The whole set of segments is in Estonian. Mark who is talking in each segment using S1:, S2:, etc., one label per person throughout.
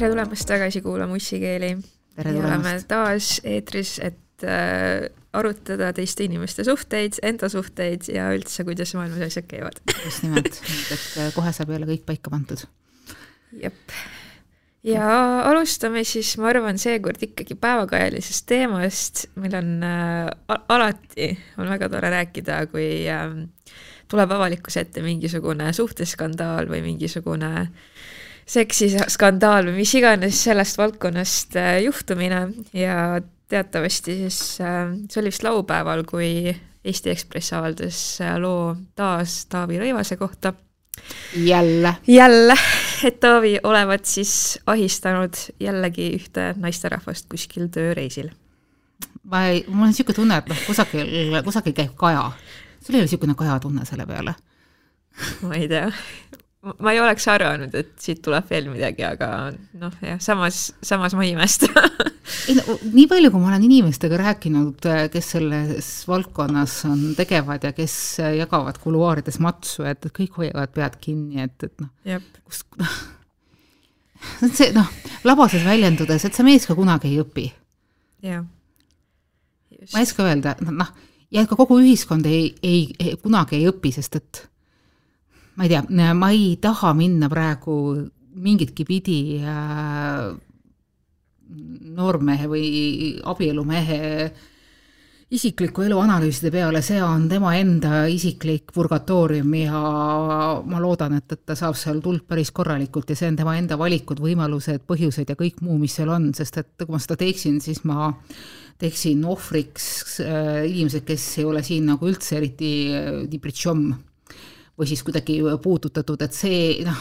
S1: tere tulemast tagasi kuulama Ussikeeli. oleme taas eetris, et äh, arutada teiste inimeste suhteid, enda suhteid ja üldse, kuidas maailmas asjad käivad.
S2: just nimelt, et äh, kohe saab jälle kõik paika pandud.
S1: jep. ja alustame siis, ma arvan, seekord ikkagi päevakajalisest teemast, meil on äh, alati, on väga tore rääkida, kui äh, tuleb avalikkuse ette mingisugune suhteskandaal või mingisugune äh, seksiskandaal või mis iganes sellest valdkonnast äh, juhtumine ja teatavasti siis äh, see oli vist laupäeval, kui Eesti Ekspress avaldas äh, loo taas Taavi Rõivase kohta.
S2: jälle?
S1: jälle, et Taavi olevat siis ahistanud jällegi ühte naisterahvast kuskil tööreisil.
S2: ma ei, mul on niisugune tunne, et noh, kusagil, kusagil käib kaja. sul ei ole niisugune kaja tunne selle peale?
S1: ma ei tea, ma ei oleks arvanud, et siit tuleb veel midagi, aga noh, jah, samas, samas ma ei imesta
S2: ei no nii palju, kui ma olen inimestega rääkinud, kes selles valdkonnas on tegevad ja kes jagavad kuluaarides matsu, et kõik hoiavad pead kinni, et, et noh, kus noh, see noh, labases väljendudes, et see mees ka kunagi ei õpi.
S1: jah.
S2: ma ei oska öelda, noh, ja ka kogu ühiskond ei, ei, ei, kunagi ei õpi, sest et ma ei tea, ma ei taha minna praegu mingitki pidi äh, noormehe või abielumehe isikliku elu analüüside peale, see on tema enda isiklik purgatoorium ja ma loodan, et, et ta saab seal tuld päris korralikult ja see on tema enda valikud, võimalused, põhjused ja kõik muu, mis seal on, sest et kui ma seda teeksin, siis ma teeksin ohvriks äh, inimesed, kes ei ole siin nagu üldse eriti äh, või siis kuidagi puudutatud, et see noh,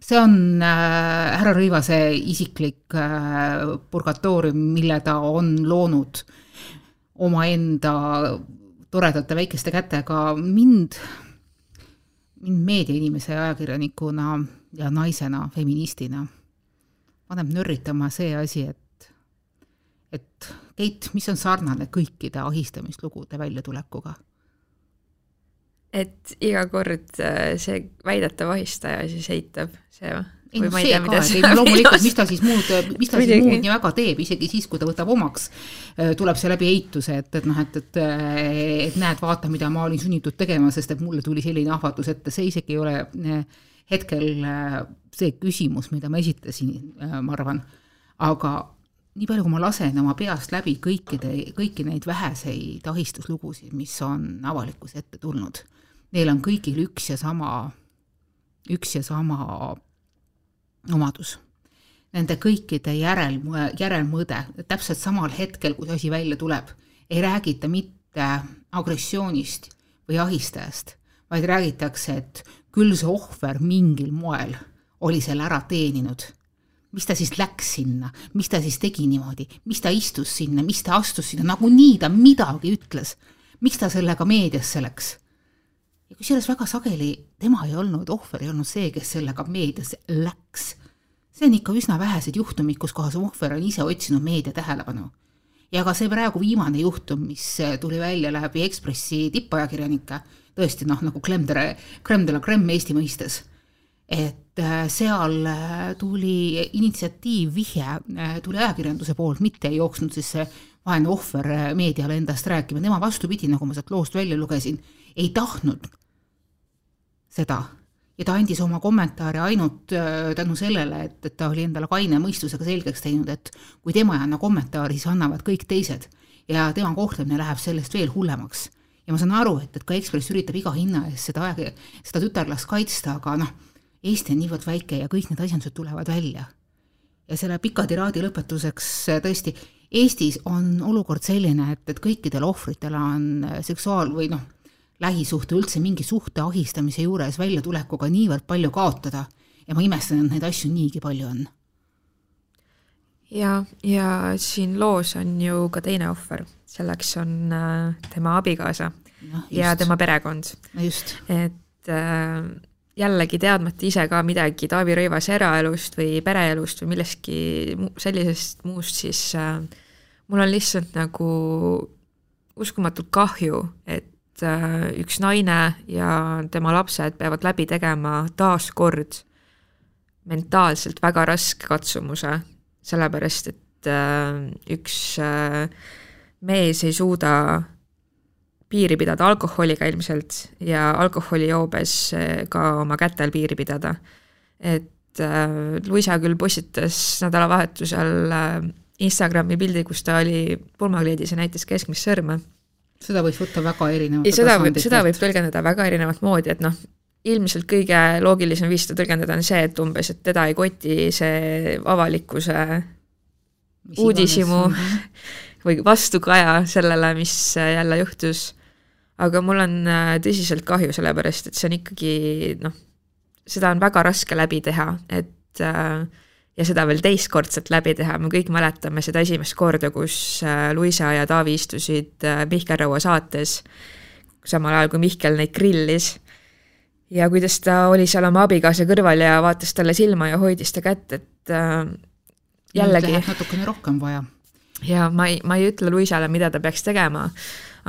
S2: see on äh, härra Rõivase isiklik äh, purgatoorium, mille ta on loonud omaenda toredate väikeste kätega, mind, mind meediainimese ja ajakirjanikuna ja naisena, feministina paneb nörritama see asi, et, et Keit, mis on sarnane kõikide ahistamislugude väljatulekuga
S1: et iga kord äh, see väidetav ahistaja siis eitab see või?
S2: ei noh, see ka, et ei loomulikult, mis ta siis muud, mis ta siis muud nii väga teeb, isegi siis, kui ta võtab omaks, äh, tuleb see läbi eituse, et, et noh, et, et äh, et näed, vaata, mida ma olin sunnitud tegema, sest et mulle tuli selline ahvatlus ette, see isegi ei ole hetkel see küsimus, mida ma esitasin, ma arvan, aga nii palju, kui ma lasen oma peast läbi kõikide, kõiki neid väheseid ahistuslugusid, mis on avalikkuse ette tulnud neil on kõigil üks ja sama, üks ja sama omadus. Nende kõikide järel, järelmõõde, täpselt samal hetkel, kui see asi välja tuleb, ei räägita mitte agressioonist või ahistajast, vaid räägitakse, et küll see ohver mingil moel oli selle ära teeninud. mis ta siis läks sinna, mis ta siis tegi niimoodi, mis ta istus sinna, mis ta astus sinna, nagunii ta midagi ütles. miks ta sellega meediasse läks? Kusjuures väga sageli tema ei olnud, ohver ei olnud see, kes sellega meediasse läks. see on ikka üsna vähesed juhtumid, kus kohas ohver on ise otsinud meedia tähelepanu. ja ka see praegu viimane juhtum, mis tuli välja läbi Ekspressi tippajakirjanike, tõesti noh, nagu de la crème Eesti mõistes, et äh, seal äh, tuli initsiatiiv, vihje äh, tuli ajakirjanduse poolt, mitte ei jooksnud siis see vaene ohver meediale endast rääkima, tema vastupidi, nagu ma sealt loost välja lugesin, ei tahtnud seda ja ta andis oma kommentaari ainult äh, tänu sellele, et, et ta oli endale kaine mõistusega selgeks teinud, et kui tema ei anna kommentaari, siis annavad kõik teised ja tema kohtlemine läheb sellest veel hullemaks. ja ma saan aru, et, et ka Ekspress üritab iga hinna eest seda aega, seda tütarlast kaitsta, aga noh, Eesti on niivõrd väike ja kõik need asjandused tulevad välja. ja selle pika tiraadi lõpetuseks äh, tõesti, Eestis on olukord selline, et, et kõikidel ohvritel on äh, seksuaal- või noh, lähisuhte, üldse mingi suhte ahistamise juures väljatulekuga niivõrd palju kaotada. Ja ma imestan, et neid asju niigi palju on.
S1: ja, ja siin loos on ju ka teine ohver, selleks on äh, tema abikaasa no, ja tema perekond. Et äh, jällegi teadmata ise ka midagi Taavi Rõivase eraelust või pereelust või millestki sellisest muust, siis äh, mul on lihtsalt nagu uskumatult kahju, et et äh, üks naine ja tema lapsed peavad läbi tegema taaskord mentaalselt väga raske katsumuse, sellepärast et äh, üks äh, mees ei suuda piiri pidada alkoholiga ilmselt ja alkoholijoobes ka oma kätel piiri pidada. et Luisa küll postitas nädalavahetusel Instagrami pildi, kus ta oli pulmakleidis ja näitas keskmist sõrme.
S2: Seda võiks võtta väga erinevalt.
S1: seda võib, seda võib tõlgendada väga erinevat moodi, et noh, ilmselt kõige loogilisem viis seda tõlgendada on see, et umbes, et teda ei koti see avalikkuse uudishimu või vastukaja sellele, mis jälle juhtus. aga mul on äh, tõsiselt kahju, sellepärast et see on ikkagi noh, seda on väga raske läbi teha, et äh, ja seda veel teistkordselt läbi teha, me kõik mäletame seda esimest korda, kus äh, Luisa ja Taavi istusid Mihkel Raua saates, samal ajal kui Mihkel neid grillis ja kuidas ta oli seal oma abikaasa kõrval ja vaatas talle silma ja hoidis ta kätt, et äh, jällegi.
S2: natukene rohkem vaja.
S1: ja ma ei, ma ei ütle Luisale, mida ta peaks tegema,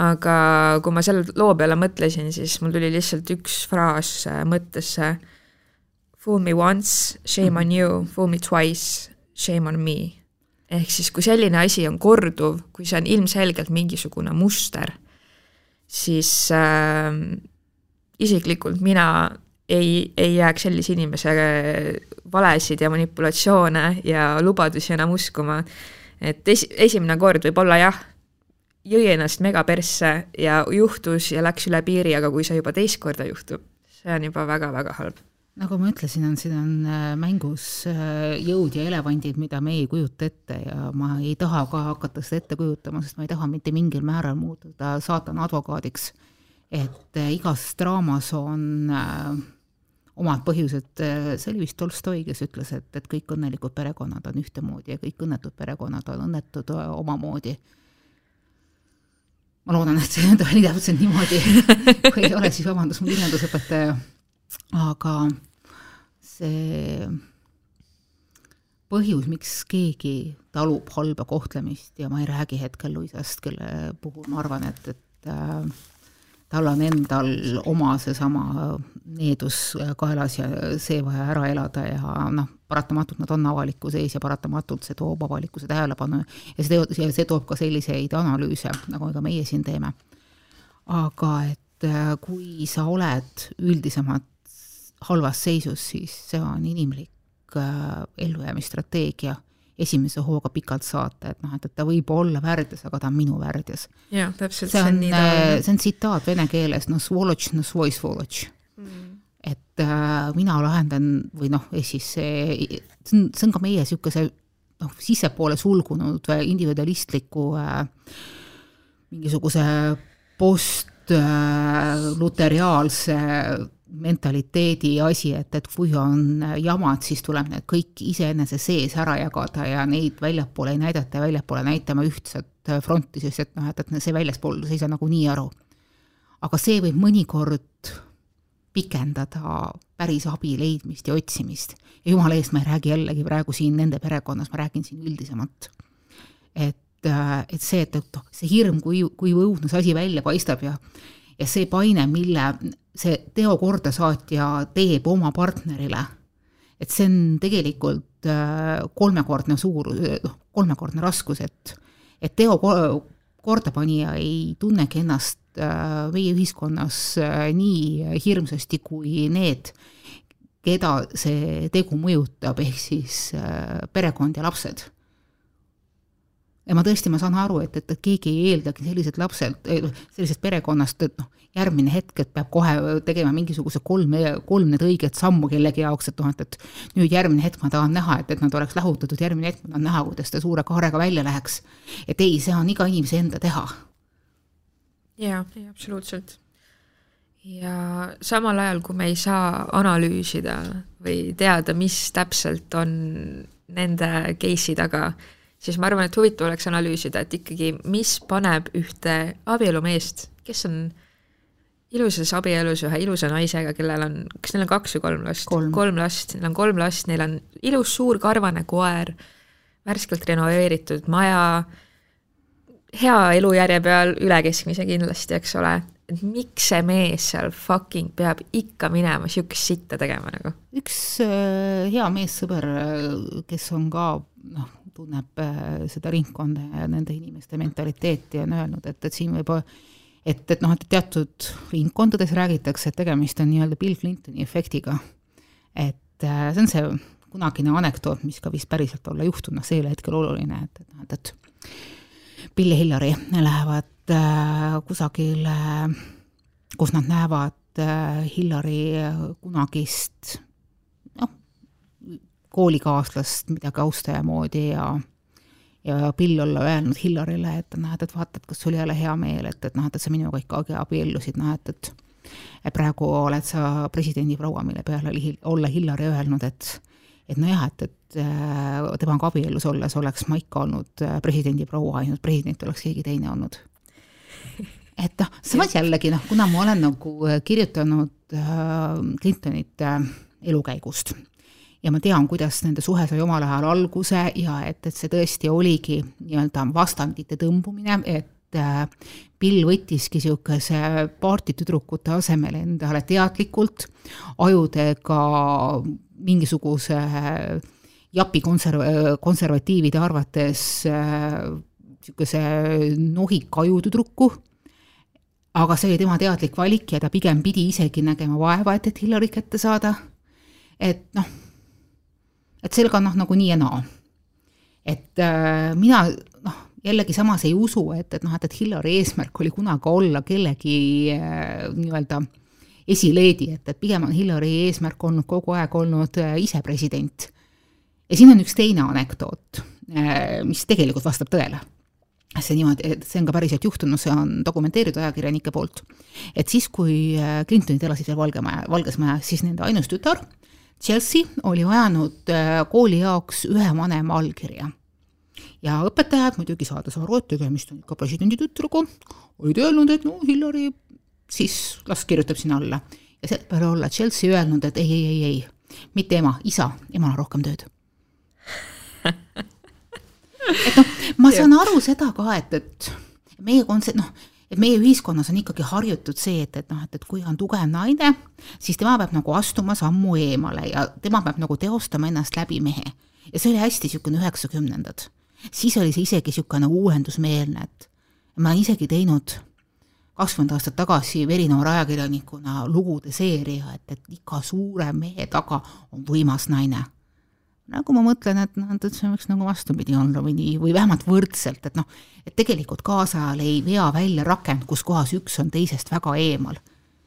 S1: aga kui ma selle loo peale mõtlesin, siis mul tuli lihtsalt üks fraas äh, mõttesse. Fool me once, shame on you, fool me twice, shame on me. ehk siis, kui selline asi on korduv, kui see on ilmselgelt mingisugune muster, siis äh, isiklikult mina ei, ei jääks sellise inimese valesid ja manipulatsioone ja lubadusi enam uskuma. et esi, esimene kord võib-olla jah, jõi ennast mega persse ja juhtus ja läks üle piiri, aga kui see juba teist korda juhtub, see on juba väga-väga halb
S2: nagu ma ütlesin, on siin on äh, mängus äh, jõud ja elevandid, mida me ei kujuta ette ja ma ei taha ka hakata seda ette kujutama, sest ma ei taha mitte mingil määral muutuda saatana advokaadiks. Et äh, igas draamas on äh, omad põhjused, see oli vist Tolstoi, kes ütles, et, et kõik õnnelikud perekonnad on ühtemoodi ja kõik õnnetud perekonnad on õnnetud omamoodi. ma loodan, et see oli täpselt niimoodi. Kui ei ole, siis vabandust, mu kirjandusõpetaja, aga see põhjus, miks keegi talub halba kohtlemist ja ma ei räägi hetkel Luisast, kelle puhul ma arvan, et, et äh, tal on endal oma seesama needus kaelas ja see vaja ära elada ja noh, paratamatult nad on avalikkuse ees ja paratamatult see toob avalikkuse tähelepanu ja see, ja see toob ka selliseid analüüse, nagu ka meie siin teeme. aga et äh, kui sa oled üldisemalt halvas seisus, siis see on inimlik äh, ellujäämisstrateegia esimese hooga pikalt saata, et noh, et, et ta võib olla värdjas, aga ta on minu värdjas.
S1: jah, täpselt.
S2: see on, äh, see on tsitaat vene keeles, no svoloč, no svoj svoloč mm.. et äh, mina lahendan või noh, siis see, see on, see on ka meie niisuguse noh, sissepoole sulgunud individualistliku äh, mingisuguse post äh, luteriaalse mentaliteedi asi, et, et kui on jamad, siis tuleb need kõik iseenese sees ära jagada ja neid väljapoole ei näidata ja väljapoole näitama ühtset fronti, sest et noh, et, et see väljaspool ei saa nagunii aru. aga see võib mõnikord pikendada päris abi leidmist ja otsimist. ja jumala eest, ma ei räägi jällegi praegu siin nende perekonnas, ma räägin siin üldisemalt. et, et see, et, et see hirm, kui, kui õudne see asi välja paistab ja ja see paine, mille see teo kordasaatja teeb oma partnerile, et see on tegelikult äh, kolmekordne suur, noh, kolmekordne raskus, et et teo kordapanija ei tunnegi ennast äh, meie ühiskonnas äh, nii hirmsasti kui need, keda see tegu mõjutab, ehk siis perekond ja lapsed. Ja ma tõesti, ma saan aru, et, et, keegi ei eeldagi selliselt lapselt, sellisest perekonnast, et noh, järgmine hetk, et peab kohe tegema mingisuguse kolm, kolm need õiget sammu kellegi jaoks, et noh, et, et nüüd järgmine hetk ma tahan näha, et, et nad oleks lahutatud, järgmine hetk ma tahan näha, kuidas ta suure kaarega välja läheks. et ei, see on iga inimese enda teha.
S1: jaa, ei absoluutselt. ja samal ajal, kui me ei saa analüüsida või teada, mis täpselt on nende case'i taga, siis ma arvan, et huvitav oleks analüüsida, et ikkagi, mis paneb ühte abielumeest, kes on ilusas abielus ühe ilusa naisega, kellel on, kas neil on kaks või kolm last? kolm last, neil on kolm last, neil on ilus suur karvane koer, värskelt renoveeritud maja, hea elujärje peal, üle keskmise kindlasti, eks ole, et miks see mees seal fucking peab ikka minema sihukest sitta tegema nagu?
S2: üks äh, hea meessõber, äh, kes on ka noh, tunneb äh, seda ringkonda ja nende inimeste mentaliteeti, on öelnud, et, et siin võib et, et noh, et teatud ringkondades räägitakse, et tegemist on nii-öelda Bill Clintoni efektiga. et see on see kunagine anekdoot, mis ka vist päriselt olla juhtunud, see ei ole hetkel oluline, et, et noh, et, et Bill ja Hillary lähevad äh, kusagile, kus nad näevad äh, Hillary kunagist noh, koolikaaslast midagi austaja moodi ja ja Bill olla öelnud Hillarile, et näed, et vaata, et kas sul ei ole hea meel, et, et noh, et sa minuga ikkagi abiellusid, noh et, et et praegu oled sa presidendiproua, mille peale olla Hillary öelnud, et et nojah, et, et äh, temaga abiellus olles oleks ma ikka olnud äh, presidendiproua, ainult president oleks keegi teine olnud. et noh, samas jällegi noh, kuna ma olen nagu äh, kirjutanud Clintonite elukäigust ja ma tean, kuidas nende suhe sai omal ajal alguse ja et, et see tõesti oligi nii-öelda vastandite tõmbumine, et Bill võttiski niisuguse paartitüdrukute asemel endale teadlikult ajudega mingisuguse japi konserv-, konservatiivide arvates niisuguse nohika ajutüdruku, aga see oli tema teadlik valik ja ta pigem pidi isegi nägema vaeva, et, et Hillary kätte saada. et noh, et sellega on noh, nagu nii ja naa. et äh, mina noh, jällegi samas ei usu, et, et noh, et, et Hillary eesmärk oli kunagi olla kellegi äh, nii-öelda äh, esileedi, et, et pigem on Hillary eesmärk olnud kogu aeg olnud äh, ise president. ja siin on üks teine anekdoot, äh, mis tegelikult vastab tõele. see niimoodi, see on ka päriselt juhtunud, see on dokumenteeritud ajakirjanike poolt. et siis, kui äh, Clintonid elasid veel Valge Maja, Valges Majas, siis nende ainus tütar, Chelsea, oli vajanud kooli jaoks ühe vanema allkirja. Ja õpetajad muidugi saades aru, et tegemist on ikka presidendi tütrega, olid öelnud, et no Hillary siis las kirjutab sinna alla. ja selle peale olla Chelsea öelnud, et ei, ei, ei, ei, mitte ema, isa, emal on rohkem tööd. Et noh, ma saan aru seda ka, et, et meie konse-, noh, et meie ühiskonnas on ikkagi harjutud see, et, et noh, et, et kui on tugev naine, siis tema peab nagu astuma sammu eemale ja tema peab nagu teostama ennast läbi mehe. ja see oli hästi niisugune üheksakümnendad. siis oli see isegi niisugune uuendusmeelne, et ma olen isegi teinud kakskümmend aastat tagasi verinoore ajakirjanikuna lugude seeria, et, et iga suure mehe taga on võimas naine. Nagu ma mõtlen, et noh, et see võiks nagu vastupidi olla või nii, või vähemalt võrdselt, et noh, et tegelikult kaasajal ei vea välja rakend, kus kohas üks on teisest väga eemal.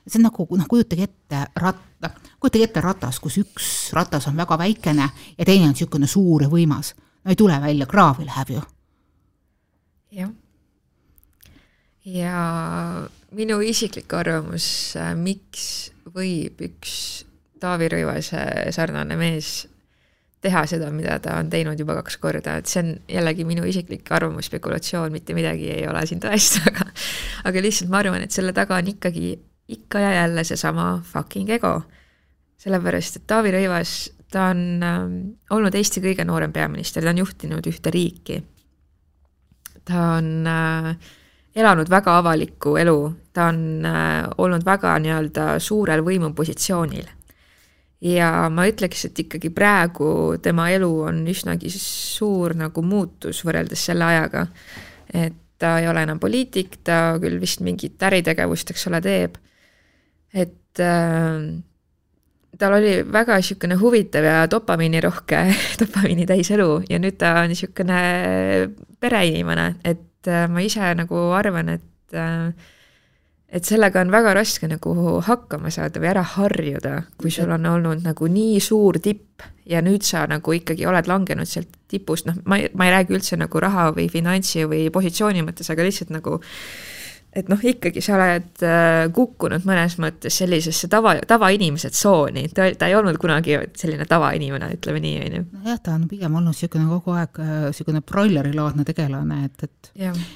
S2: see on nagu, noh, kujutage ette ratta, kujutage ette ratas, kus üks ratas on väga väikene ja teine on niisugune suur ja võimas. no ei tule välja, kraavi läheb ju.
S1: jah ja minu isiklik arvamus, miks võib üks Taavi Rõivase sarnane mees teha seda, mida ta on teinud juba kaks korda, et see on jällegi minu isiklik arvamus, spekulatsioon, mitte midagi ei ole siin tõest, aga aga lihtsalt ma arvan, et selle taga on ikkagi ikka ja jälle seesama fucking ego. sellepärast, et Taavi Rõivas, ta on äh, olnud Eesti kõige noorem peaminister, ta on juhtinud ühte riiki. ta on äh, elanud väga avalikku elu, ta on äh, olnud väga nii-öelda suurel võimupositsioonil. Ja ma ütleks, et ikkagi praegu tema elu on üsnagi suur nagu muutus võrreldes selle ajaga. et ta ei ole enam poliitik, ta küll vist mingit äritegevust, eks ole, teeb. et äh, tal oli väga niisugune huvitav ja dopamiinirohke, dopamiini täis elu ja nüüd ta on niisugune pereinimene, et äh, ma ise nagu arvan, et äh, et sellega on väga raske nagu hakkama saada või ära harjuda, kui sul on olnud nagu nii suur tipp ja nüüd sa nagu ikkagi oled langenud sealt tipust, noh, ma ei, ma ei räägi üldse nagu raha või finantsi või positsiooni mõttes, aga lihtsalt nagu et noh, ikkagi sa oled äh, kukkunud mõnes mõttes sellisesse tava, tavainimese tsooni, ta, ta ei olnud kunagi selline tavainimene, ütleme nii, on ju.
S2: nojah, ta on pigem olnud niisugune kogu aeg niisugune äh, broilerilaadne tegelane, et, et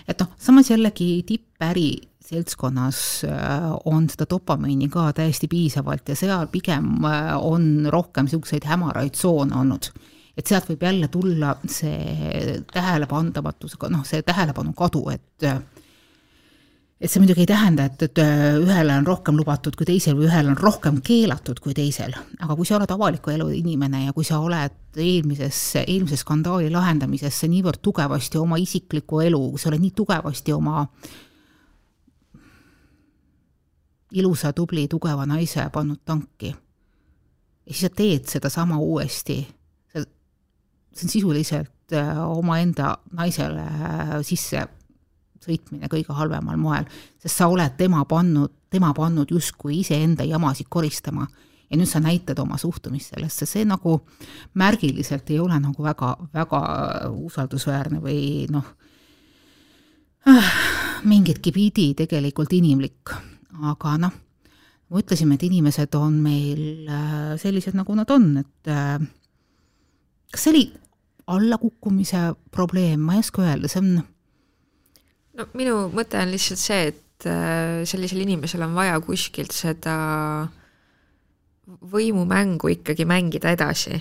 S2: et noh, samas jällegi tippäri seltskonnas äh, on seda dopamiini ka täiesti piisavalt ja seal pigem on rohkem niisuguseid hämaraid tsoone olnud. Et sealt võib jälle tulla see tähelepandamatusega, noh, see tähelepanu kadu, et et see muidugi ei tähenda, et, et ühele on rohkem lubatud kui teisel või ühel on rohkem keelatud kui teisel, aga kui sa oled avaliku elu inimene ja kui sa oled eelmises, eelmise skandaali lahendamisesse niivõrd tugevasti oma isiklikku elu, sa oled nii tugevasti oma ilusa, tubli, tugeva naise pannud tanki. Ja siis sa teed sedasama uuesti, see on sisuliselt äh, omaenda naisele äh, sisse sõitmine kõige halvemal moel, sest sa oled tema pannud, tema pannud justkui iseenda jamasid koristama. Ja nüüd sa näitad oma suhtumist sellesse, see nagu märgiliselt ei ole nagu väga, väga usaldusväärne või noh, mingitki pidi tegelikult inimlik, aga noh, me ütlesime, et inimesed on meil äh, sellised, nagu nad on, et äh, kas see oli allakukkumise probleem, ma ei oska öelda, see on
S1: no minu mõte on lihtsalt see, et äh, sellisel inimesel on vaja kuskilt seda võimumängu ikkagi mängida edasi.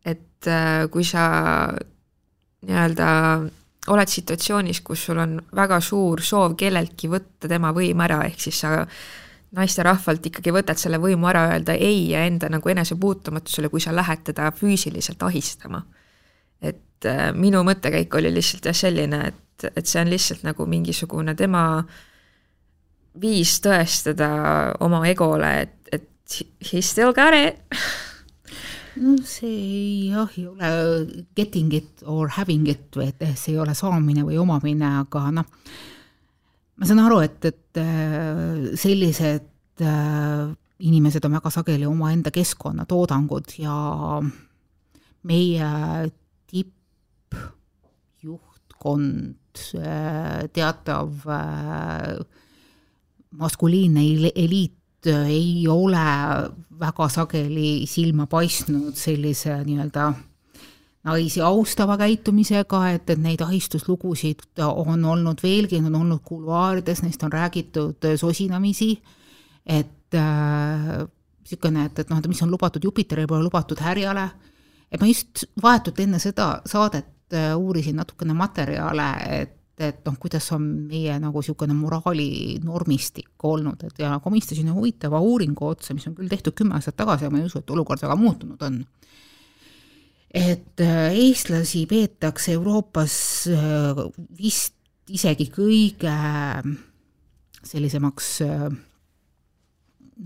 S1: et kui sa nii-öelda oled situatsioonis, kus sul on väga suur soov kelleltki võtta tema võim ära, ehk siis sa naisterahvalt ikkagi võtad selle võimu ära, öelda ei ja enda nagu enesepuutumatusele, kui sa lähed teda füüsiliselt ahistama. et äh, minu mõttekäik oli lihtsalt jah selline, et et, see on lihtsalt nagu mingisugune tema viis tõestada oma egole, et, et he still got it
S2: see jah, ei ole getting it or having it et see ei ole saamine või omamine, aga noh, ma saan aru, et, et äh, sellised äh, inimesed on väga sageli omaenda keskkonna toodangud ja meie tippjuhtkond Äh, teatav maskuliinne eliit ei ole väga sageli silma paistnud sellise nii-öelda naisi austava käitumisega, et, et neid ahistuslugusid on olnud veelgi, on olnud kuluaarides, neist on räägitud sosinamisi, et niisugune äh,, et, et noh, et mis on lubatud Jupiterile, pole lubatud härjale, et ma just vahetult enne seda saadet Äh, uurisin natukene materjale, et, et noh, kuidas on meie nagu niisugune moraalinormistik olnud, et ja komistasin huvitava uuringu otsa, mis on küll tehtud kümme aastat tagasi, aga ma ei usu, et olukord väga muutunud on. et äh, eestlasi peetakse Euroopas äh, vist isegi kõige sellisemaks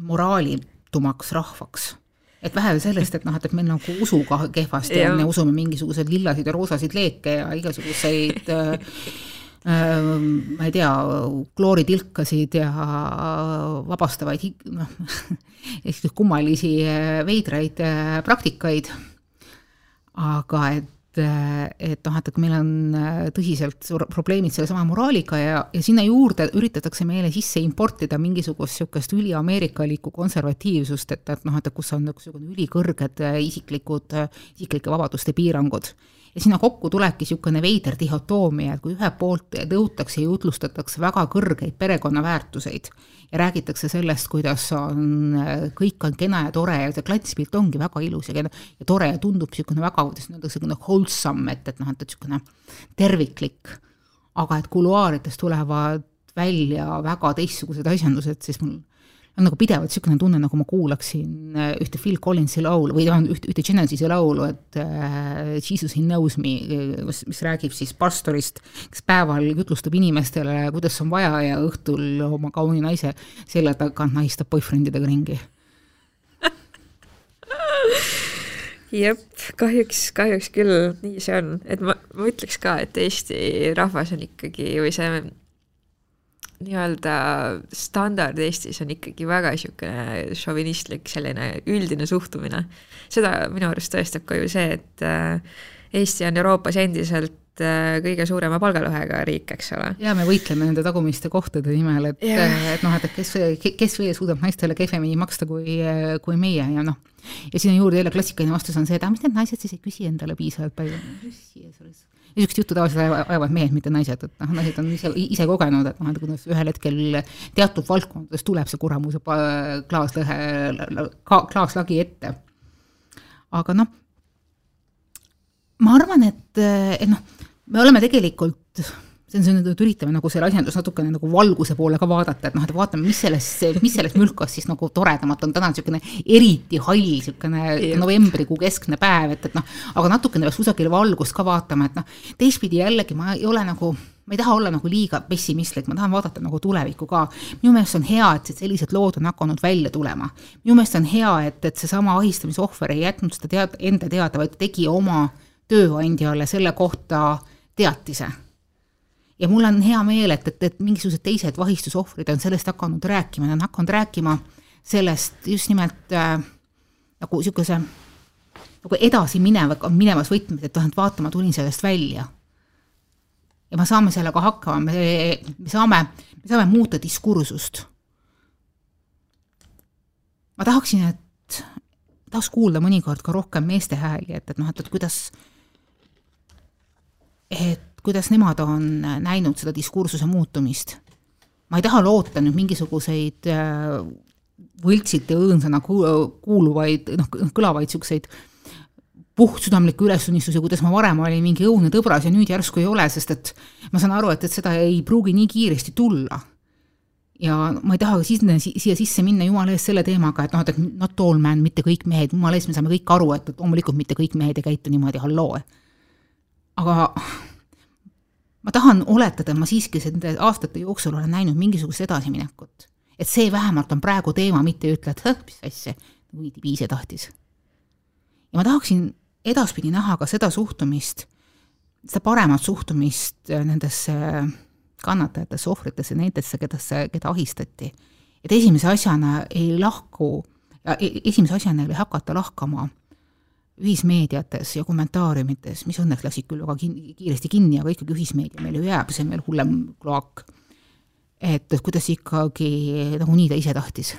S2: moraalitumaks rahvaks et vähe sellest, et noh, et, et meil nagu usuga kehvasti on ja usume mingisuguseid lillasid ja roosasid leeke ja igasuguseid äh, äh, ma ei tea, klooritilkasid ja vabastavaid noh, ehk kummalisi äh, veidraid äh, praktikaid. aga et et noh, et, meil on äh, tõsiselt probleemid sellesama moraaliga ja, ja sinna juurde üritatakse meile sisse importida mingisugust niisugust üliameerikalikku konservatiivsust, et, et noh, et kus on niisugune ülikõrged äh, isiklikud, äh, isiklike vabaduste piirangud ja sinna kokku tulebki niisugune veider dihhotoomia, et kui ühelt poolt nõutakse ja jutlustatakse väga kõrgeid perekonnaväärtuseid ja räägitakse sellest, kuidas on, kõik on kena ja tore ja see klantspilt ongi väga ilus ja kena ja tore ja tundub niisugune väga, kuidas öelda, niisugune wholesome, et, et noh, et niisugune terviklik, aga et kuluaarides tulevad välja väga teistsugused asjandused, siis mul on nagu pidevalt niisugune tunne, nagu ma kuulaksin äh, ühte Phil Collinsi laulu või ühte, ühte Genesis'i laulu, et uh, Jesus he knows me, mis, mis räägib siis pastorist, kes päeval jutlustab inimestele, kuidas on vaja ja õhtul oma kauni naise selja tagant nahistab boyfriendidega ringi.
S1: Jep, kahjuks, kahjuks küll nii see on, et ma, ma ütleks ka, et Eesti rahvas on ikkagi või see nii-öelda standard Eestis on ikkagi väga niisugune šovinistlik selline üldine suhtumine. seda minu arust tõestab ka ju see, et äh, Eesti on Euroopas endiselt äh, kõige suurema palgalõhega riik, eks ole.
S2: ja me võitleme nende tagumiste kohtade nimel, et, et noh, et kes, kes veel suudab naistele kehvemini maksta kui, kui meie ja noh, ja sinna juurde jälle klassikaline vastus on see, et aga mis need naised siis ei küsi endale piisavalt palju niisugust juttu tavaliselt ajavad mehed, mitte naised, et noh, naised on ise, ise kogenud, et noh, et kuidas ühel hetkel teatud valdkondades tuleb see kuramuse klaaslõhe, klaaslagi ette. aga noh, ma arvan, et, et noh, me oleme tegelikult see on see, et üritame nagu selle asjandus natukene nagu valguse poole ka vaadata, et noh, et vaatame, mis selles, mis selles mülkas siis nagu toredamat on, täna on niisugune eriti hall, niisugune novembrikuu keskne päev, et, et noh, aga natukene peaks kusagile valgust ka vaatama, et noh, teistpidi jällegi ma ei ole nagu ma ei taha olla nagu liiga pessimistlik, ma tahan vaadata nagu tulevikku ka. minu meelest on hea, et sellised lood on hakanud välja tulema. minu meelest on hea, et, et seesama ahistamisohver ei jätnud seda tead-, enda teada, vaid tegi oma tööandjale selle kohta teatise ja mul on hea meel, et, et, et mingisugused teised vahistusohvrid on sellest hakanud rääkima, nad on hakanud rääkima sellest just nimelt äh, nagu niisuguse nagu edasi minev, minevas võtmes, et et vaata, ma tulin sellest välja. ja me saame sellega hakkama, me, me saame, me saame muuta diskursust. ma tahaksin, et, tahaks kuulda mõnikord ka rohkem meeste hääli, et, et noh, et, et kuidas, et kuidas nemad on näinud seda diskursuse muutumist. ma ei taha loota nüüd mingisuguseid äh, võltsilt ja õõnsana kuuluvaid, noh, kõlavaid niisuguseid puhtsüdamlikke ülestunnistusi, kuidas ma varem olin mingi õudne tõbras ja nüüd järsku ei ole, sest et ma saan aru, et, et seda ei pruugi nii kiiresti tulla. ja ma ei taha sinna, siia sisse minna jumala eest selle teemaga, et noh, et not all man, mitte kõik mehed, jumala eest, me saame kõik aru, et loomulikult mitte kõik mehed ei käitu niimoodi, halloo. aga ma tahan oletada, ma siiski nende aastate jooksul olen näinud mingisugust edasiminekut. et see vähemalt on praegu teema, mitte ei ütle, et hõh, mis asja, nagu Viidi ise tahtis. ja ma tahaksin edaspidi näha ka seda suhtumist, seda paremat suhtumist nendesse kannatajatesse, ohvritesse, nendesse, kedasse, keda ahistati. et esimese asjana ei lahku, e-, esimese asjana ei hakata lahkama ühismeediates ja kommentaariumites, mis õnneks läksid küll väga kin-, kiiresti kinni, aga ikkagi ühismeedia meil ju jääb, see on veel hullem kloak. et, et kuidas ikkagi nagunii ta ise tahtis.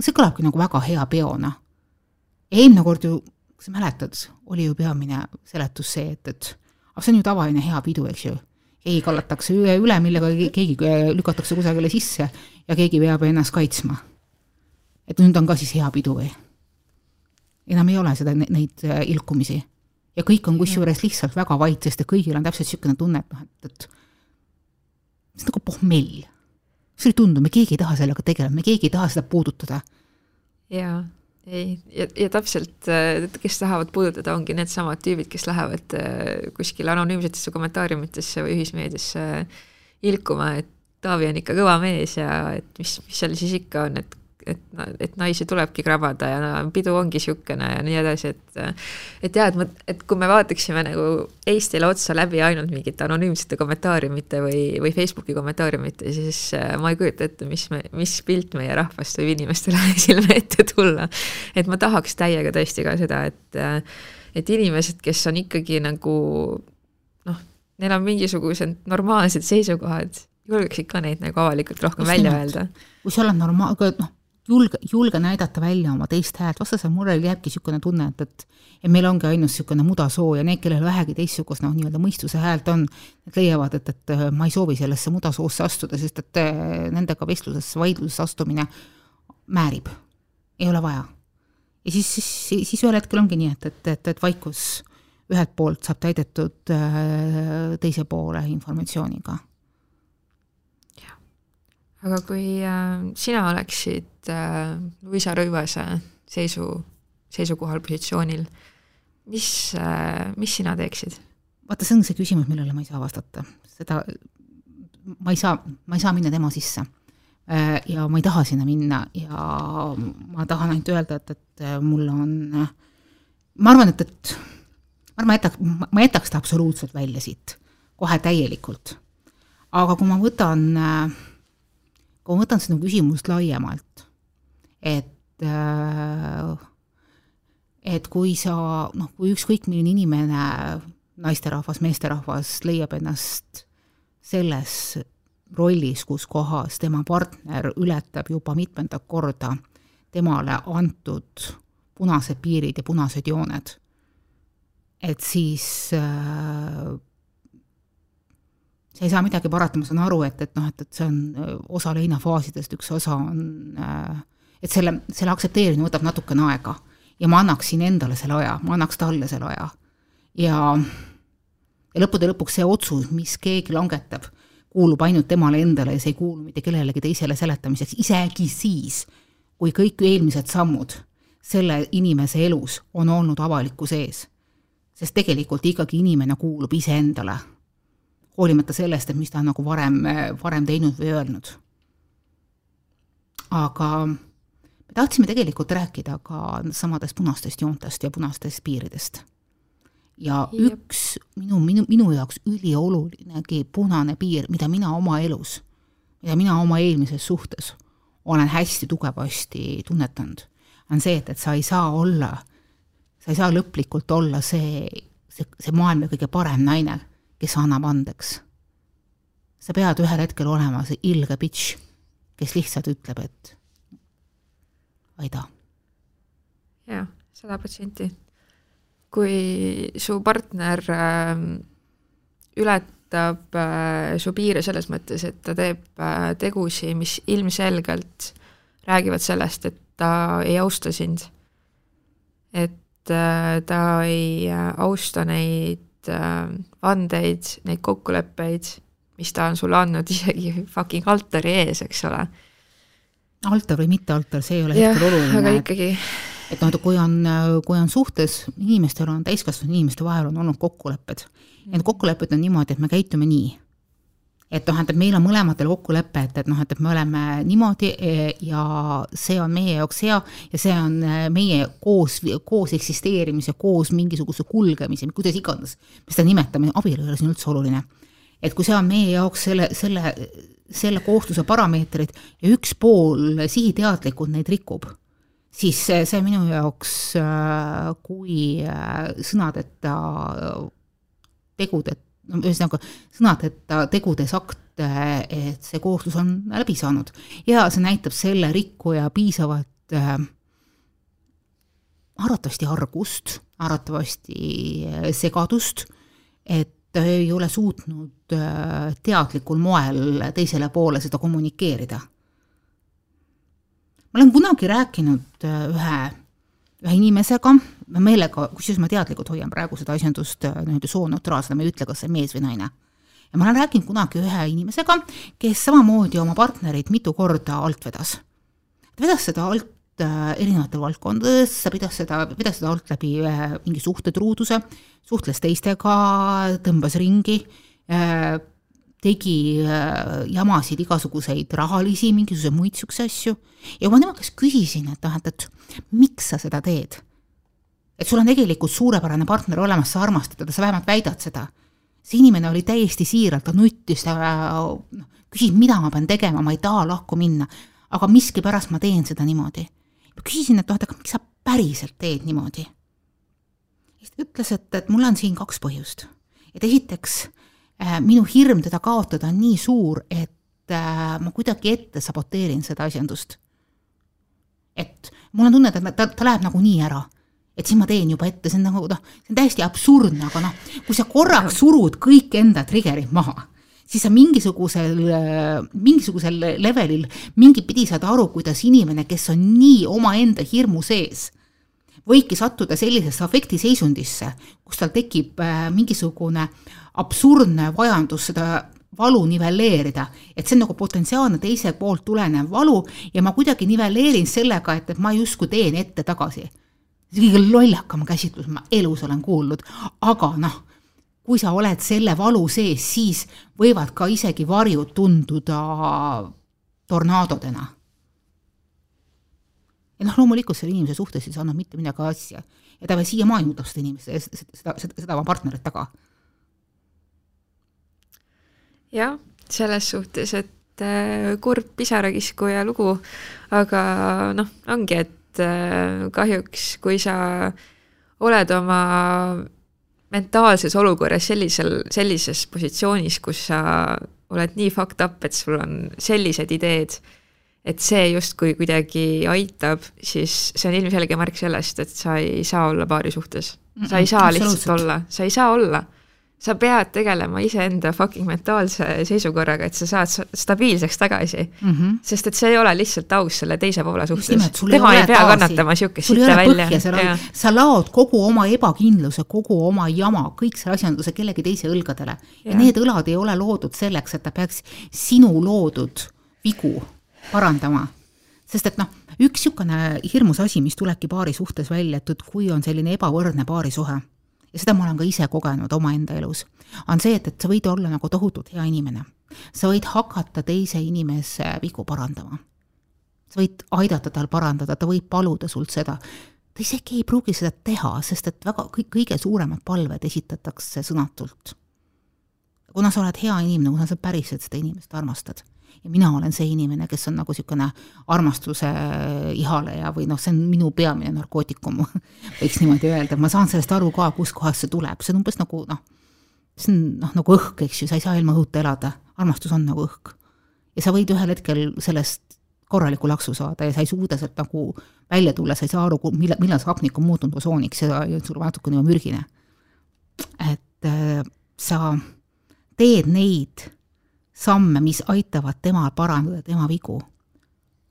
S2: see kõlabki nagu väga hea peona. eelmine kord ju, kas sa mäletad, oli ju peamine seletus see, et, et aga see on ju tavaline hea pidu, eks ju. keegi kallatakse üle, üle, millega keegi lükatakse kusagile sisse ja keegi peab ennast kaitsma. et nüüd on ka siis hea pidu või? Enam ei ole seda, neid äh, ilkumisi. ja kõik on kusjuures lihtsalt väga vait, sest et kõigil on täpselt niisugune tunne, et noh, et, et see on nagu pohmell. see ei tundu, me keegi ei taha sellega tegeleda, me keegi ei taha seda puudutada.
S1: jaa, ei, ja, ja täpselt, äh, kes tahavad puudutada, ongi needsamad tüübid, kes lähevad äh, kuskile anonüümsetesse kommentaariumitesse või ühismeediasse ilkuma, et Taavi on ikka kõva mees ja et mis, mis seal siis ikka on, et et, et naisi tulebki krabada ja pidu ongi niisugune ja nii edasi, et et jah, et ma, et kui me vaataksime nagu Eestile otsa läbi ainult mingite anonüümsete kommentaariumite või, või Facebooki kommentaariumite, siis äh, ma ei kujuta ette, mis me, mis pilt meie rahvast võib inimestele silme ette tulla. et ma tahaks täiega tõesti ka seda, et äh, et inimesed, kes on ikkagi nagu noh, neil on mingisugused normaalsed seisukohad, julgeksid ka neid nagu avalikult rohkem Just välja öelda.
S2: kui sa oled normaal-, noh, julge, julge näidata välja oma teist häält, vastasel murel jääbki niisugune tunne, et, et et meil ongi ainult niisugune mudasoo ja need, kellel vähegi teistsugust noh, nii-öelda mõistuse häält on, need leiavad, et, et ma ei soovi sellesse mudasoosse astuda, sest et eh, nendega vestlusesse, vaidlusesse astumine määrib, ei ole vaja. ja siis, siis, siis ühel hetkel ongi nii, et, et, et, et vaikus ühelt poolt saab täidetud äh, teise poole informatsiooniga.
S1: Aga kui äh, sina oleksid äh, Luisa Rõivase seisu, seisukohal, positsioonil, mis äh,, mis sina teeksid?
S2: vaata, see on see küsimus, millele ma ei saa vastata. seda, ma ei saa, ma ei saa minna tema sisse äh,. ja ma ei taha sinna minna ja ma tahan ainult öelda, et, et mul on, ma arvan, et, et ma arvan, ma jätaks, ma jätaks ta absoluutselt välja siit, kohe täielikult. aga kui ma võtan kui ma võtan seda küsimust laiemalt, et äh, et kui sa noh, kui ükskõik milline inimene, naisterahvas, meesterahvas leiab ennast selles rollis, kus kohas tema partner ületab juba mitmendat korda temale antud punased piirid ja punased jooned, et siis äh, sa ei saa midagi parata, ma saan aru, et, et noh, et, et see on äh, osa leinafaasidest, üks osa on, äh, et selle, selle aktsepteerimine võtab natukene aega ja ma annaksin endale selle aja, ma annaks talle selle aja. ja ja lõppude lõpuks see otsus, mis keegi langetab, kuulub ainult temale endale ja see ei kuulu mitte kellelegi teisele seletamiseks, isegi siis, kui kõik eelmised sammud selle inimese elus on olnud avalikkuse ees. sest tegelikult ikkagi inimene kuulub iseendale, hoolimata sellest, et mis ta on nagu varem, varem teinud või öelnud. aga tahtsime tegelikult rääkida ka samadest punastest joontest ja punastest piiridest ja Jep. üks minu, minu, minu jaoks üliolulinegi punane piir, mida mina oma elus, mida mina oma eelmises suhtes olen hästi tugevasti tunnetanud, on see, et, et sa ei saa olla, sa ei saa lõplikult olla see, see, see maailma kõige parem naine, kes annab andeks. sa pead ühel hetkel olema see ilge bitch, kes lihtsalt ütleb, et aida.
S1: jah, sada protsenti kui su partner äh, ületab äh, su piire selles mõttes, et ta teeb äh, tegusi, mis ilmselgelt räägivad sellest, et ta ei austa sind. et äh, ta ei austa neid vandeid, neid kokkuleppeid, mis ta on sulle andnud isegi fucking altari ees, eks ole.
S2: Altar või mitte altar, see ei ole hetkel oluline.
S1: aga ikkagi
S2: et noh, et kui on, kui on suhtes, inimestel on, täiskasvanud inimeste vahel on olnud kokkulepped. ja need kokkulepped on niimoodi, et me käitume nii. et noh, et meil on mõlematel kokkulepe, et, et noh, et, et me oleme niimoodi e, ja see on meie jaoks hea ja see on e, meie koos, koos eksisteerimise, koos mingisuguse kulgemise, kuidas iganes me seda nimetame, abielu ei ole siin üldse oluline. et kui see on meie jaoks selle, selle, selle koostluse parameetrid ja üks pool sihiteadlikult neid rikub siis see minu jaoks äh, kui äh, sõnadeta tegude, ühesõnaga sõnadeta tegudes akt, et see kohustus on läbi saanud. Ja see näitab selle rikkuja piisavat äh, arvatavasti argust, arvatavasti segadust, et ta ei ole suutnud teadlikul moel teisele poole seda kommunikeerida ma olen kunagi rääkinud äh, ühe, ühe inimesega, ma meelega, kusjuures ma teadlikult hoian praegu seda asjandust äh, nii-öelda sooneutraalsena, ma ei ütle, kas see on mees või naine. ja ma olen rääkinud kunagi ühe inimesega, kes samamoodi oma partnerit mitu korda alt vedas. ta vedas seda alt äh, erinevatel valdkondades, ta pidas seda, vedas seda alt läbi mingi suhtetruuduse, suhtles teistega, tõmbas ringi, tegi äh, jamasid igasuguseid rahalisi, mingisuguseid muid niisuguseid asju ja ma tema käest küsisin, et noh, et, et miks sa seda teed? et sul on tegelikult suurepärane partner olemas, sa armastad teda, sa vähemalt väidad seda. see inimene oli täiesti siiralt, ta nuttis, ta noh, küsis, mida ma pean tegema, ma ei taha lahku minna, aga miskipärast ma teen seda niimoodi. Ma küsisin, et noh, et aga miks sa päriselt teed niimoodi? siis ta ütles, et, et mul on siin kaks põhjust. et esiteks Äh, minu hirm teda kaotada on nii suur, et äh, ma kuidagi ette saboteerin seda asjandust. et mul on tunne, et ta, ta läheb nagunii ära. et siis ma teen juba ette, see on nagu noh, see on täiesti absurdne, aga noh, kui sa korraks surud kõik enda trigger'id maha, siis sa mingisugusel, mingisugusel levelil mingitpidi saad aru, kuidas inimene, kes on nii omaenda hirmu sees, võibki sattuda sellisesse afektiseisundisse, kus tal tekib äh, mingisugune äh, absurdne vajadus seda valu nivelleerida, et see on nagu potentsiaalne teise poolt tulenev valu ja ma kuidagi nivelleerin sellega, et, et ma justkui teen ette-tagasi. see kõige lollakam käsitlus, ma elus olen kuulnud, aga noh, kui sa oled selle valu sees, siis võivad ka isegi varjud tunduda tornaadodena. ja noh, loomulikult selle inimese suhtes ei saanud mitte midagi asja. Ja ta veel siiamaani muudab seda inimest, seda, seda, seda, seda oma partnerit taga.
S1: Jah, selles suhtes, et äh, kurb pisarakiskuja lugu, aga noh, ongi, et äh, kahjuks, kui sa oled oma mentaalses olukorras sellisel, sellises positsioonis, kus sa oled nii fucked up, et sul on sellised ideed, et see justkui kuidagi aitab, siis see on ilmselge märk sellest, et sa ei saa olla paari suhtes. sa ei saa lihtsalt olla, sa ei saa olla sa pead tegelema iseenda fucking mentaalse seisukorraga, et sa saad stabiilseks tagasi mm. -hmm. sest et see ei ole lihtsalt aus selle teise poole suhtes. tema ei, pea gaasi. kannatama siukest sitta välja.
S2: sa laod kogu oma ebakindluse, kogu oma jama, kõik selle asjanduse kellegi teise õlgadele. ja need õlad ei ole loodud selleks, et ta peaks sinu loodud vigu parandama. sest et noh, üks niisugune hirmus asi, mis tulebki paari suhtes välja, et kui on selline ebavõrdne paarisuhe ja seda ma olen ka ise kogenud omaenda elus, on see, et, et sa võid olla nagu tohutult hea inimene. sa võid hakata teise inimese vigu parandama. sa võid aidata tal parandada, ta võib paluda sult seda. ta isegi ei pruugi seda teha, sest et väga, kõige suuremad palved esitatakse sõnatult. kuna sa oled hea inimene, kuna sa päriselt seda inimest armastad ja mina olen see inimene, kes on nagu niisugune armastuse ihaleja või noh, see on minu peamine narkootikum võiks niimoodi öelda, ma saan sellest aru ka, kuskohast see tuleb, see on umbes nagu noh, see on noh, nagu õhk, eks ju, sa ei saa ilma õhuta elada, armastus on nagu õhk. ja sa võid ühel hetkel sellest korraliku laksu saada ja sa ei suuda sealt nagu välja tulla, sa ei saa aru, millal, millal see hapnik on muutunud osooniks ja sul natukene juba mürgine. et äh, sa teed neid samme, mis aitavad temal parandada tema vigu.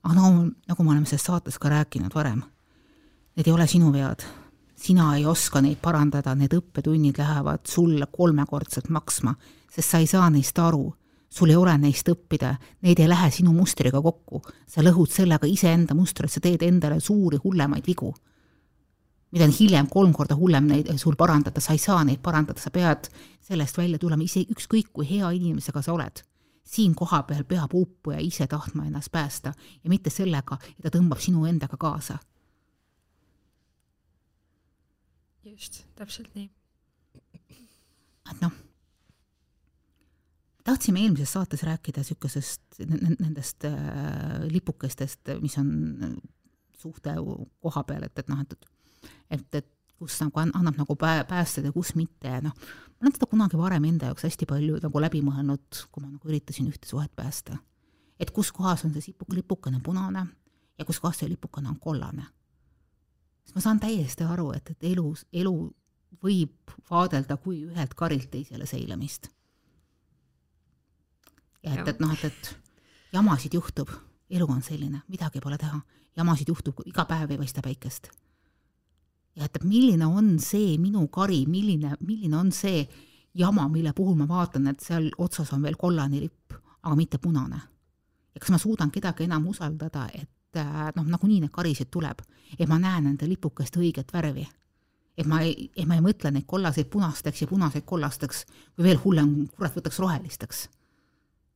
S2: aga no nagu me oleme selles saates ka rääkinud varem, need ei ole sinu vead. sina ei oska neid parandada, need õppetunnid lähevad sulle kolmekordselt maksma, sest sa ei saa neist aru, sul ei ole neist õppida, need ei lähe sinu mustriga kokku, sa lõhud sellega iseenda mustrit, sa teed endale suuri hullemaid vigu mida on hiljem kolm korda hullem neid sul parandada, sa ei saa neid parandada, sa pead sellest välja tulema, ise ükskõik kui hea inimesega sa oled siin kohapeal peab uppuja ise tahtma ennast päästa ja mitte sellega, et ta tõmbab sinu endaga kaasa.
S1: just, täpselt nii.
S2: et noh, tahtsime eelmises saates rääkida niisugusest, nendest äh, lipukestest, mis on suhte koha peal, et, et noh, et, et, et kus nagu annab nagu päästada ja kus mitte ja noh, ma olen seda kunagi varem enda jaoks hästi palju nagu läbi mõelnud, kui ma nagu üritasin ühte suhet päästa. et kus kohas on see sipu, lipukene punane ja kus kohas see lipukene on kollane. sest ma saan täiesti aru, et, et elus, elu võib vaadelda kui ühelt karilt teisele seilamist. ja et, et noh, et, et jamasid juhtub, elu on selline, midagi pole teha, jamasid juhtub, iga päev ei paista päikest ja et milline on see minu kari, milline, milline on see jama, mille puhul ma vaatan, et seal otsas on veel kollane lipp, aga mitte punane. ja kas ma suudan kedagi enam usaldada, et äh, noh, nagunii need karisid tuleb, et ma näen nende lipukeste õiget värvi. et ma ei, et ma ei mõtle neid kollaseid punasteks ja punaseid kollasteks või veel hullem, kurat, võtaks rohelisteks.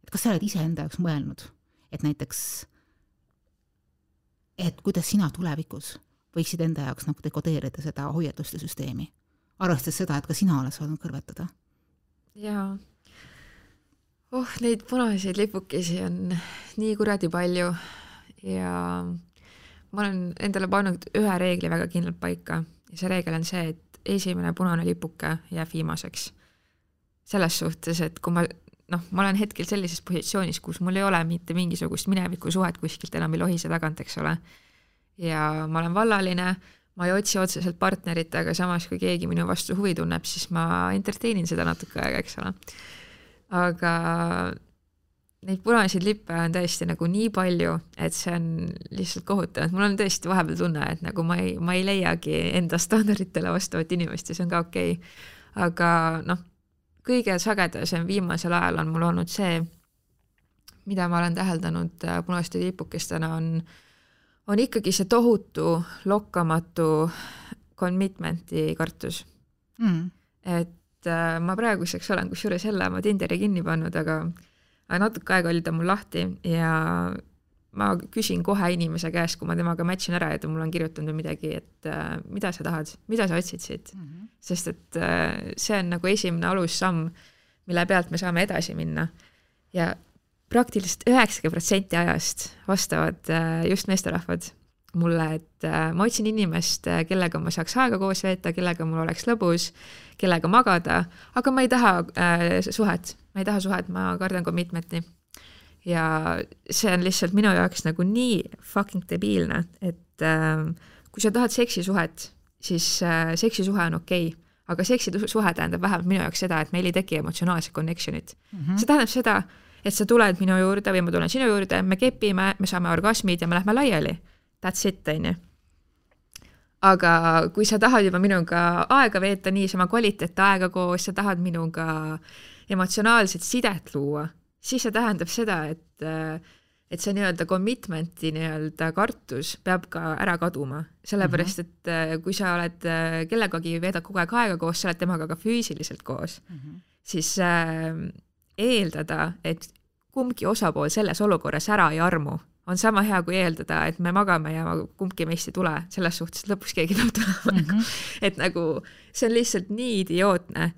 S2: et kas sa oled iseenda jaoks mõelnud, et näiteks, et kuidas sina tulevikus võiksid enda jaoks nagu dekodeerida seda hoiatuste süsteemi, arvestades seda, et ka sina oled saanud kõrvetada.
S1: jaa. oh, neid punaseid lipukesi on nii kuradi palju ja ma olen endale pannud ühe reegli väga kindlalt paika ja see reegel on see, et esimene punane lipuke jääb viimaseks. selles suhtes, et kui ma noh, ma olen hetkel sellises positsioonis, kus mul ei ole mitte mingisugust minevikusuhet kuskilt enam ei lohise tagant, eks ole ja ma olen vallaline, ma ei otsi otseselt partnerit, aga samas, kui keegi minu vastu huvi tunneb, siis ma entertain in seda natuke aega, eks ole. aga neid punaseid lippe on tõesti nagu nii palju, et see on lihtsalt kohutav, et mul on tõesti vahepeal tunne, et nagu ma ei, ma ei leiagi enda standarditele vastavat inimest ja see on ka okei okay.. aga noh, kõige sagedasem viimasel ajal on mul olnud see, mida ma olen täheldanud äh, punaste lipukestena, on äh, on ikkagi see tohutu lokkamatu commitment'i kartus mm.. et äh, ma praeguseks olen kusjuures jälle oma Tinderi kinni pannud, aga, natuke aega oli ta mul lahti ja ma küsin kohe inimese käest, kui ma temaga match in ära ja ta mulle on kirjutanud midagi, et äh, mida sa tahad, mida sa otsid siit mm. -hmm. sest et äh, see on nagu esimene alussamm, mille pealt me saame edasi minna. ja praktiliselt üheksakümmend protsenti ajast vastavad äh, just meesterahvad mulle, et äh, ma otsin inimest, äh, kellega ma saaks aega koos veeta, kellega mul oleks lõbus, kellega magada, aga ma ei taha äh, suhet, ma ei taha suhet, ma kardan commitment'i. ja see on lihtsalt minu jaoks nagu nii fucking debiilne, et äh, kui sa tahad seksisuhet, siis äh, seksisuhe on okei okay aga seksisuhe tähendab vähemalt minu jaoks seda, et meil ei teki emotsionaalset connection'it mm. -hmm. see tähendab seda, et sa tuled minu juurde või ma tulen sinu juurde, me kepime, me saame orgasmid ja me lähme laiali. That's it, on ju aga kui sa tahad juba minuga aega veeta, niisama kvaliteetaega koos, sa tahad minuga emotsionaalset sidet luua, siis see tähendab seda, et et see nii-öelda commitment'i nii-öelda kartus peab ka ära kaduma, sellepärast mhm. et kui sa oled kellegagi, veedad kogu aeg aega koos, sa oled temaga ka füüsiliselt koos mm, -hmm. siis äh, eeldada, et kumbki osapool selles olukorras ära ei armu, on sama hea kui eeldada, et me magame ja kumbki meist ei tule, selles suhtes, et lõpuks keegi peab tulema mm. -hmm. et nagu see on lihtsalt nii idiootne,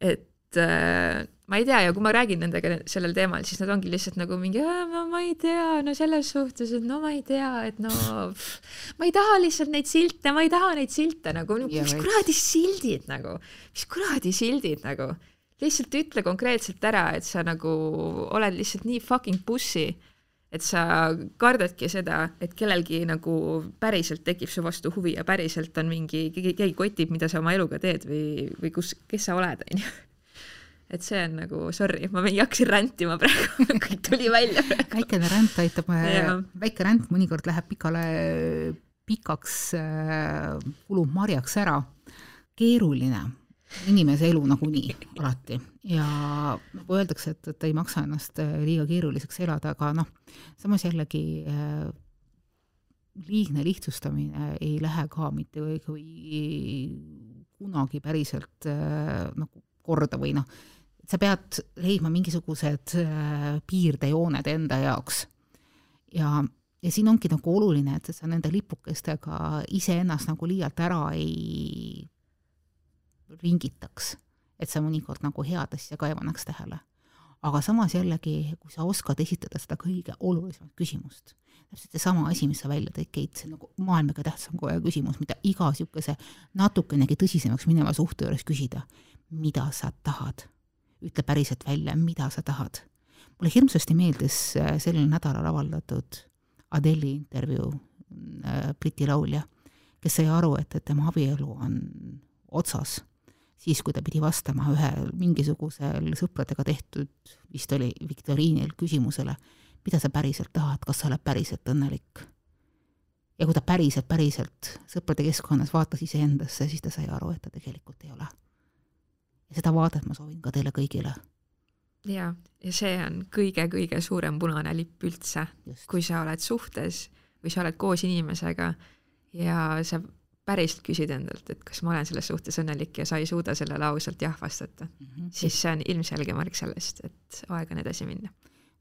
S1: et äh, ma ei tea ja kui ma räägin nendega sellel teemal, siis nad ongi lihtsalt nagu mingi, no ma ei tea, no selles suhtes, et no ma ei tea, et no pff, ma ei taha lihtsalt neid silte, ma ei taha neid silte nagu, mis kuradi sildid nagu, mis kuradi sildid nagu, lihtsalt ütle konkreetselt ära, et sa nagu oled lihtsalt nii fucking pussy et sa kardadki seda, et kellelgi nagu päriselt tekib su vastu huvi ja päriselt on mingi, keegi kotib, mida sa oma eluga teed või, või kus, kes sa oled, onju. et see on nagu, sorry, ma hakkasin rändima praegu kõik tuli välja.
S2: väikene ränd aitab, väike ränd mõnikord läheb pikale, pikaks äh, kulub marjaks ära. keeruline inimese elu nagunii alati ja nagu öeldakse, et, et ei maksa ennast äh, liiga keeruliseks elada, aga noh, samas jällegi äh, liigne lihtsustamine ei lähe ka mitte kui kunagi päriselt äh, nagu korda või noh, sa pead leidma mingisugused piirdejooned enda jaoks. ja, ja siin ongi nagu oluline, et sa nende lipukestega iseennast nagu liialt ära ei ringitaks, et sa mõnikord nagu head asja ka ei pannaks tähele. aga samas jällegi, kui sa oskad esitada seda kõige olulisemat küsimust, täpselt seesama asi, mis sa välja tõid, Keit, see on nagu maailma kõige tähtsam kohe küsimus, mida iga niisuguse natukenegi tõsisemaks mineva suhte juures küsida. mida sa tahad? ütle päriselt välja, mida sa tahad. mulle hirmsasti meeldis äh, sellel nädalal avaldatud Adeli intervjuu, äh, Briti laulja, kes sai aru, et, et tema abielu on otsas siis, kui ta pidi vastama ühel mingisugusel sõpradega tehtud, vist oli viktoriinil küsimusele, mida sa päriselt tahad, kas sa oled päriselt õnnelik? ja kui ta päriselt, päriselt sõprade keskkonnas vaatas iseendasse, siis ta sai aru, et ta tegelikult ei ole. ja seda vaadet ma soovin ka teile kõigile.
S1: jaa, ja see on kõige-kõige suurem punane lipp üldse, kui sa oled suhtes või sa oled koos inimesega ja sa päriselt küsid endalt, et kas ma olen selles suhtes õnnelik ja sa ei suuda sellele ausalt jah vastata mm, -hmm. siis see on ilmselge märk sellest, et aeg on edasi minna.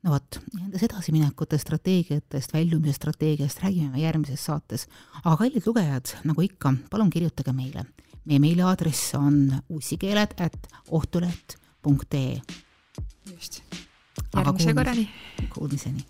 S2: no vot, nendest edasiminekutest, strateegiatest, väljumise strateegiast räägime me järgmises saates. aga kallid lugejad, nagu ikka, palun kirjutage meile. meie meiliaadress on ussikeeled at ohtuleht.ee.
S1: just. järgmise korrani.
S2: Kuulmiseni